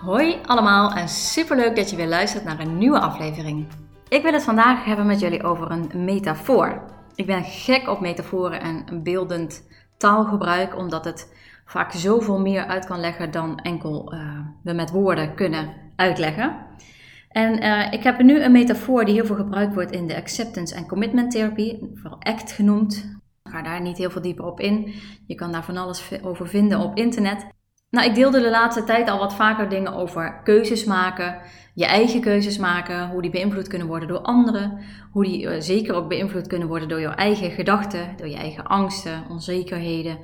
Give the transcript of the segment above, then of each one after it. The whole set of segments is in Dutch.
Hoi allemaal en superleuk dat je weer luistert naar een nieuwe aflevering. Ik wil het vandaag hebben met jullie over een metafoor. Ik ben gek op metaforen en beeldend taalgebruik, omdat het vaak zoveel meer uit kan leggen dan enkel uh, we met woorden kunnen uitleggen. En uh, ik heb nu een metafoor die heel veel gebruikt wordt in de acceptance en commitment therapie, vooral ACT genoemd. Ik ga daar niet heel veel dieper op in. Je kan daar van alles over vinden op internet. Nou, ik deelde de laatste tijd al wat vaker dingen over keuzes maken, je eigen keuzes maken, hoe die beïnvloed kunnen worden door anderen, hoe die uh, zeker ook beïnvloed kunnen worden door je eigen gedachten, door je eigen angsten, onzekerheden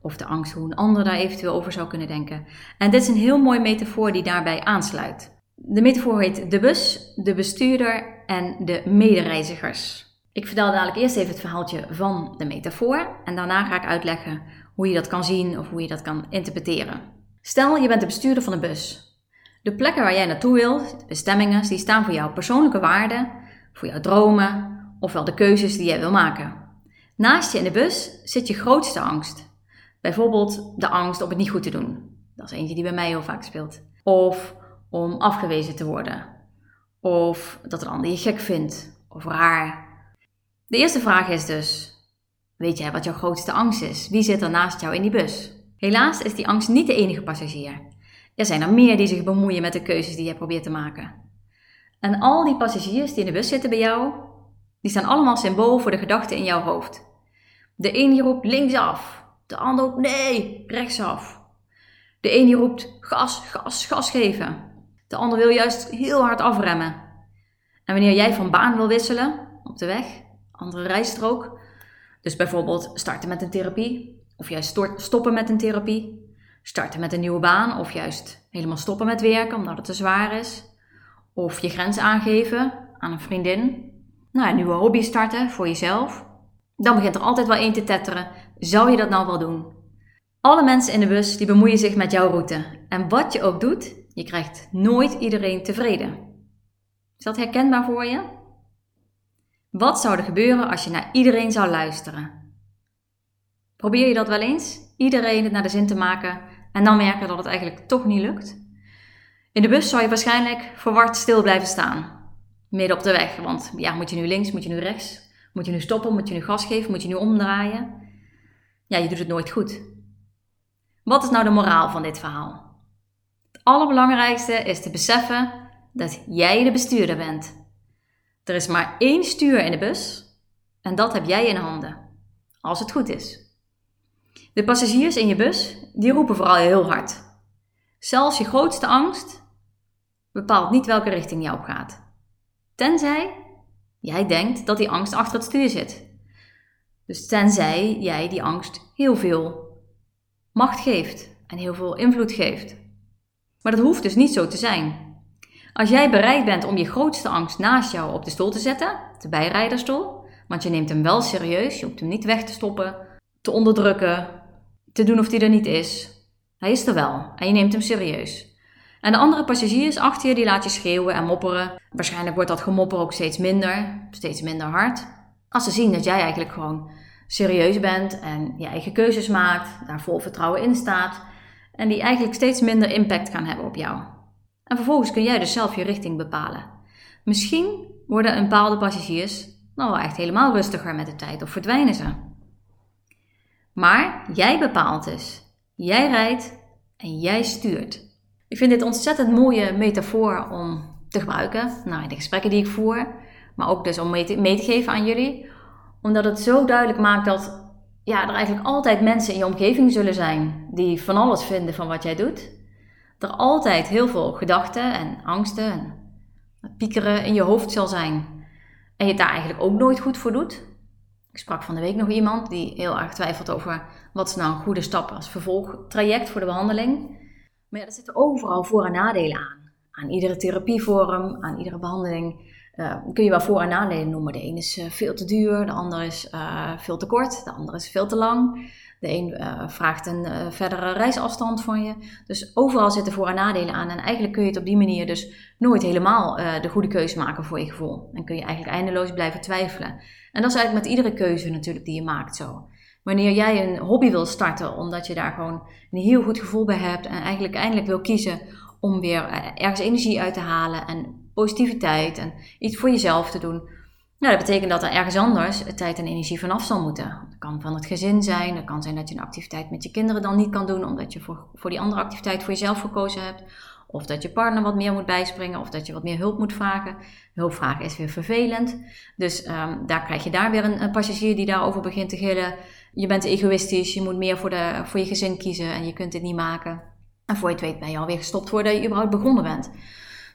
of de angst hoe een ander daar eventueel over zou kunnen denken. En dit is een heel mooi metafoor die daarbij aansluit. De metafoor heet de bus, de bestuurder en de medereizigers. Ik vertel dadelijk eerst even het verhaaltje van de metafoor en daarna ga ik uitleggen hoe je dat kan zien of hoe je dat kan interpreteren. Stel, je bent de bestuurder van een bus. De plekken waar jij naartoe wilt, de bestemmingen, die staan voor jouw persoonlijke waarden, voor jouw dromen, ofwel de keuzes die jij wil maken. Naast je in de bus zit je grootste angst. Bijvoorbeeld de angst om het niet goed te doen. Dat is eentje die bij mij heel vaak speelt. Of om afgewezen te worden. Of dat een ander je gek vindt of raar. De eerste vraag is dus: Weet jij wat jouw grootste angst is? Wie zit er naast jou in die bus? Helaas is die angst niet de enige passagier. Er zijn er meer die zich bemoeien met de keuzes die jij probeert te maken. En al die passagiers die in de bus zitten bij jou, die staan allemaal symbool voor de gedachten in jouw hoofd. De een die roept linksaf, de ander roept nee, rechtsaf. De een die roept gas, gas, gas geven. De ander wil juist heel hard afremmen. En wanneer jij van baan wil wisselen, op de weg, andere rijstrook, dus bijvoorbeeld starten met een therapie, of juist stoppen met een therapie, starten met een nieuwe baan, of juist helemaal stoppen met werken omdat het te zwaar is, of je grens aangeven aan een vriendin, nou, een nieuwe hobby starten voor jezelf, dan begint er altijd wel één te tetteren. Zou je dat nou wel doen? Alle mensen in de bus die bemoeien zich met jouw route. En wat je ook doet, je krijgt nooit iedereen tevreden. Is dat herkenbaar voor je? Wat zou er gebeuren als je naar iedereen zou luisteren? Probeer je dat wel eens? Iedereen het naar de zin te maken en dan merken dat het eigenlijk toch niet lukt? In de bus zou je waarschijnlijk verward stil blijven staan. Midden op de weg, want ja, moet je nu links, moet je nu rechts? Moet je nu stoppen, moet je nu gas geven, moet je nu omdraaien? Ja, je doet het nooit goed. Wat is nou de moraal van dit verhaal? Het allerbelangrijkste is te beseffen dat jij de bestuurder bent. Er is maar één stuur in de bus en dat heb jij in handen, als het goed is. De passagiers in je bus, die roepen vooral heel hard. Zelfs je grootste angst bepaalt niet welke richting je op gaat. Tenzij jij denkt dat die angst achter het stuur zit. Dus tenzij jij die angst heel veel macht geeft en heel veel invloed geeft. Maar dat hoeft dus niet zo te zijn. Als jij bereid bent om je grootste angst naast jou op de stoel te zetten, de bijrijderstoel, want je neemt hem wel serieus, je hoeft hem niet weg te stoppen, te onderdrukken, te doen of hij er niet is. Hij is er wel en je neemt hem serieus. En de andere passagiers achter je, die laat je schreeuwen en mopperen. Waarschijnlijk wordt dat gemopper ook steeds minder, steeds minder hard. Als ze zien dat jij eigenlijk gewoon serieus bent en je eigen keuzes maakt, daar vol vertrouwen in staat en die eigenlijk steeds minder impact gaan hebben op jou. En vervolgens kun jij dus zelf je richting bepalen. Misschien worden een bepaalde passagiers nou wel echt helemaal rustiger met de tijd of verdwijnen ze. Maar jij bepaalt dus. Jij rijdt en jij stuurt. Ik vind dit ontzettend mooie metafoor om te gebruiken nou, in de gesprekken die ik voer, maar ook dus om mee te, geven aan jullie. Omdat het zo duidelijk maakt dat ja, er eigenlijk altijd mensen in je omgeving zullen zijn die van alles vinden van wat jij doet er altijd heel veel gedachten en angsten en piekeren in je hoofd zal zijn. En je het daar eigenlijk ook nooit goed voor doet. Ik sprak van de week nog iemand die heel erg twijfelt over wat is nou een goede stap als vervolgtraject voor de behandeling. Maar ja, er zitten overal voor- en nadelen aan. Aan iedere therapievorm, aan iedere behandeling uh, kun je wel voor- en nadelen noemen. De een is uh, veel te duur, de ander is uh, veel te kort, de ander is veel te lang. De een vraagt een verdere reisafstand van je. Dus overal zitten voor- en nadelen aan. En eigenlijk kun je het op die manier dus nooit helemaal de goede keuze maken voor je gevoel. En kun je eigenlijk eindeloos blijven twijfelen. En dat is eigenlijk met iedere keuze natuurlijk die je maakt zo. Wanneer jij een hobby wil starten, omdat je daar gewoon een heel goed gevoel bij hebt en eigenlijk eindelijk wil kiezen om weer ergens energie uit te halen en positiviteit en iets voor jezelf te doen. Nou, dat betekent dat er ergens anders tijd en energie vanaf zal moeten. Dat kan van het gezin zijn, dat kan zijn dat je een activiteit met je kinderen dan niet kan doen, omdat je voor, voor die andere activiteit voor jezelf gekozen hebt. Of dat je partner wat meer moet bijspringen, of dat je wat meer hulp moet vragen. Hulp vragen is weer vervelend. Dus um, daar krijg je daar weer een, een, passagier die daarover begint te gillen. Je bent egoïstisch, je moet meer voor, de, voor je gezin kiezen en je kunt dit niet maken. En voor je het weet ben je alweer gestopt voordat je überhaupt begonnen bent.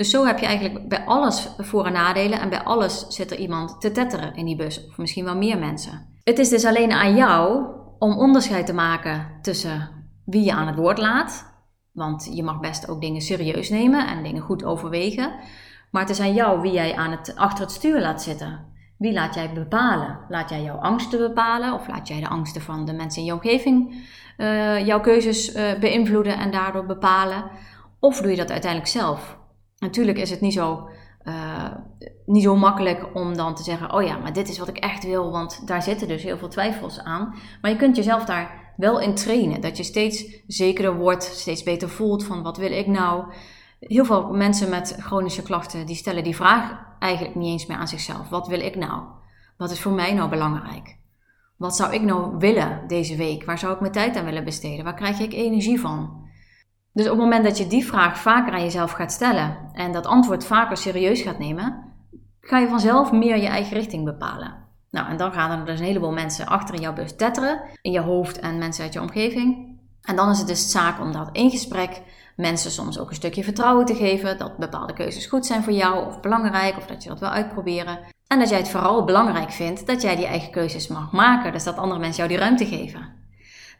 Dus zo heb je eigenlijk bij alles voor- en nadelen en bij alles zit er iemand te tetteren in die bus, of misschien wel meer mensen. Het is dus alleen aan jou om onderscheid te maken tussen wie je aan het woord laat, want je mag best ook dingen serieus nemen en dingen goed overwegen. Maar het is aan jou wie jij aan het, achter het stuur laat zitten. Wie laat jij bepalen? Laat jij jouw angsten bepalen of laat jij de angsten van de mensen in je omgeving uh, jouw keuzes uh, beïnvloeden en daardoor bepalen? Of doe je dat uiteindelijk zelf? Natuurlijk is het niet zo, uh, niet zo makkelijk om dan te zeggen: Oh ja, maar dit is wat ik echt wil, want daar zitten dus heel veel twijfels aan. Maar je kunt jezelf daar wel in trainen. Dat je steeds zekerder wordt, steeds beter voelt van wat wil ik nou. Heel veel mensen met chronische klachten die stellen die vraag eigenlijk niet eens meer aan zichzelf. Wat wil ik nou? Wat is voor mij nou belangrijk? Wat zou ik nou willen deze week? Waar zou ik mijn tijd aan willen besteden? Waar krijg ik energie van? Dus op het moment dat je die vraag vaker aan jezelf gaat stellen en dat antwoord vaker serieus gaat nemen, ga je vanzelf meer je eigen richting bepalen. Nou, en dan gaan er dus een heleboel mensen achter in jouw bus tetteren, in je hoofd en mensen uit je omgeving. En dan is het dus zaak om dat in gesprek mensen soms ook een stukje vertrouwen te geven dat bepaalde keuzes goed zijn voor jou of belangrijk of dat je dat wil uitproberen. En dat jij het vooral belangrijk vindt dat jij die eigen keuzes mag maken, dus dat andere mensen jou die ruimte geven.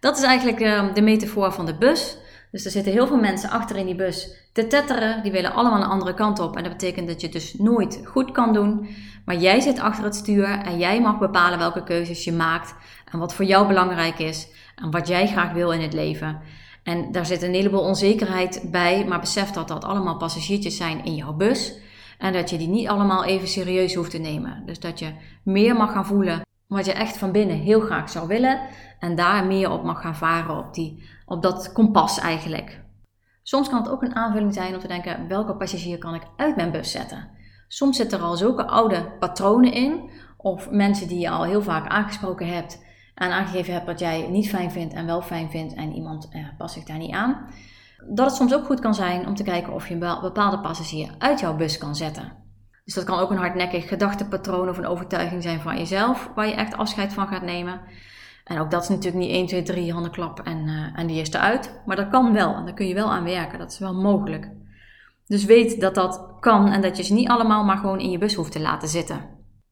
Dat is eigenlijk uh, de metafoor van de bus. Dus er zitten heel veel mensen achter in die bus te tetteren. Die willen allemaal een andere kant op. En dat betekent dat je het dus nooit goed kan doen. Maar jij zit achter het stuur en jij mag bepalen welke keuzes je maakt. En wat voor jou belangrijk is. En wat jij graag wil in het leven. En daar zit een heleboel onzekerheid bij. Maar besef dat dat allemaal passagiertjes zijn in jouw bus. En dat je die niet allemaal even serieus hoeft te nemen. Dus dat je meer mag gaan voelen wat je echt van binnen heel graag zou willen. En daar meer op mag gaan varen, op, die, op dat kompas eigenlijk. Soms kan het ook een aanvulling zijn om te denken: welke passagier kan ik uit mijn bus zetten? Soms zitten er al zulke oude patronen in, of mensen die je al heel vaak aangesproken hebt en aangegeven hebt wat jij niet fijn vindt en wel fijn vindt, en iemand eh, past zich daar niet aan. Dat het soms ook goed kan zijn om te kijken of je een bepaalde passagier uit jouw bus kan zetten. Dus dat kan ook een hardnekkig gedachtepatroon of een overtuiging zijn van jezelf, waar je echt afscheid van gaat nemen. En ook dat is natuurlijk niet 1, 2, 3 handen klap en, uh, en die is eruit. Maar dat kan wel en daar kun je wel aan werken. Dat is wel mogelijk. Dus weet dat dat kan en dat je ze niet allemaal maar gewoon in je bus hoeft te laten zitten.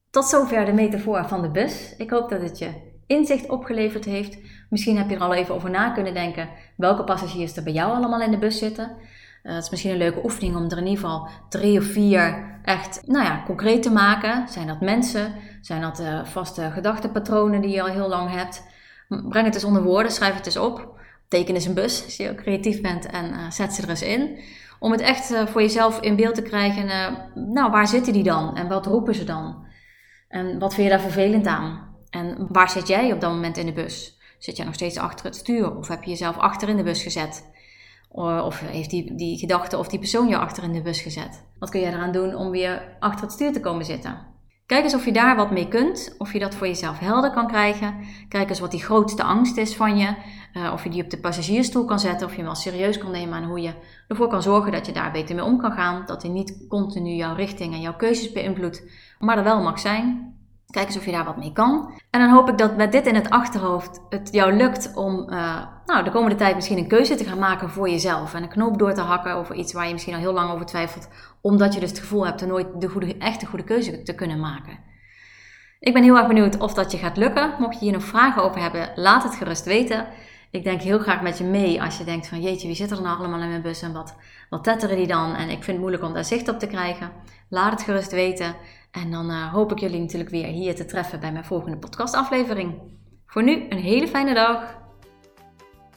Tot zover de metafoor van de bus. Ik hoop dat het je inzicht opgeleverd heeft. Misschien heb je er al even over na kunnen denken welke passagiers er bij jou allemaal in de bus zitten. Uh, het is misschien een leuke oefening om er in ieder geval drie of vier echt nou ja, concreet te maken. Zijn dat mensen? Zijn dat uh, vaste gedachtenpatronen die je al heel lang hebt? Breng het eens onder woorden, schrijf het eens op. Teken eens een bus als je ook creatief bent en uh, zet ze er eens in. Om het echt voor jezelf in beeld te krijgen. nou, waar zitten die dan? En wat roepen ze dan? En wat vind je daar vervelend aan? En waar zit jij op dat moment in de bus? Zit jij nog steeds achter het stuur? Of heb je jezelf achter in de bus gezet? Of heeft die, die gedachte of die persoon je achter in de bus gezet? Wat kun jij eraan doen om weer achter het stuur te komen zitten? Kijk eens of je daar wat mee kunt, of je dat voor jezelf helder kan krijgen. Kijk eens wat die grootste angst is van je. Uh, of je die op de passagiersstoel kan zetten, of je hem wel serieus kan nemen en hoe je ervoor kan zorgen dat je daar beter mee om kan gaan. Dat hij niet continu jouw richting en jouw keuzes beïnvloedt, maar er wel mag zijn. Kijk eens of je daar wat mee kan. En dan hoop ik dat met dit in het achterhoofd het jou lukt om uh, nou, de komende tijd misschien een keuze te gaan maken voor jezelf. En een knoop door te hakken over iets waar je misschien al heel lang over twijfelt. Omdat je dus het gevoel hebt er nooit de goede, echte goede keuze te kunnen maken. Ik ben heel erg benieuwd of dat je gaat lukken. Mocht je hier nog vragen over hebben, laat het gerust weten. Ik denk heel graag met je mee als je denkt van jeetje, wie zit er nou allemaal in mijn bus en wat, wat tetteren die dan? En ik vind het moeilijk om daar zicht op te krijgen. Laat het gerust weten. En dan uh, hoop ik jullie natuurlijk weer hier te treffen bij mijn volgende podcastaflevering. Voor nu een hele fijne dag.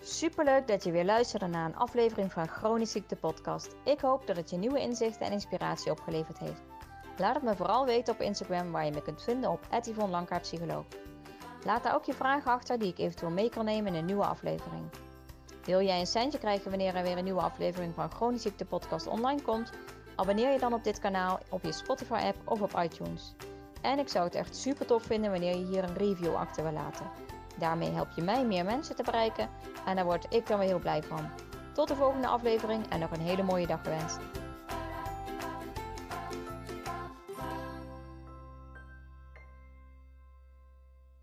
Superleuk dat je weer luisterde naar een aflevering van Chronisch Ziekte Podcast. Ik hoop dat het je nieuwe inzichten en inspiratie opgeleverd heeft. Laat het me vooral weten op Instagram waar je me kunt vinden op Psycholoog. Laat daar ook je vragen achter die ik eventueel mee kan nemen in een nieuwe aflevering. Wil jij een centje krijgen wanneer er weer een nieuwe aflevering van Chronisch Ziekte Podcast online komt? Abonneer je dan op dit kanaal op je Spotify app of op iTunes. En ik zou het echt super tof vinden wanneer je hier een review achter wil laten. Daarmee help je mij meer mensen te bereiken en daar word ik dan weer heel blij van. Tot de volgende aflevering en nog een hele mooie dag gewenst.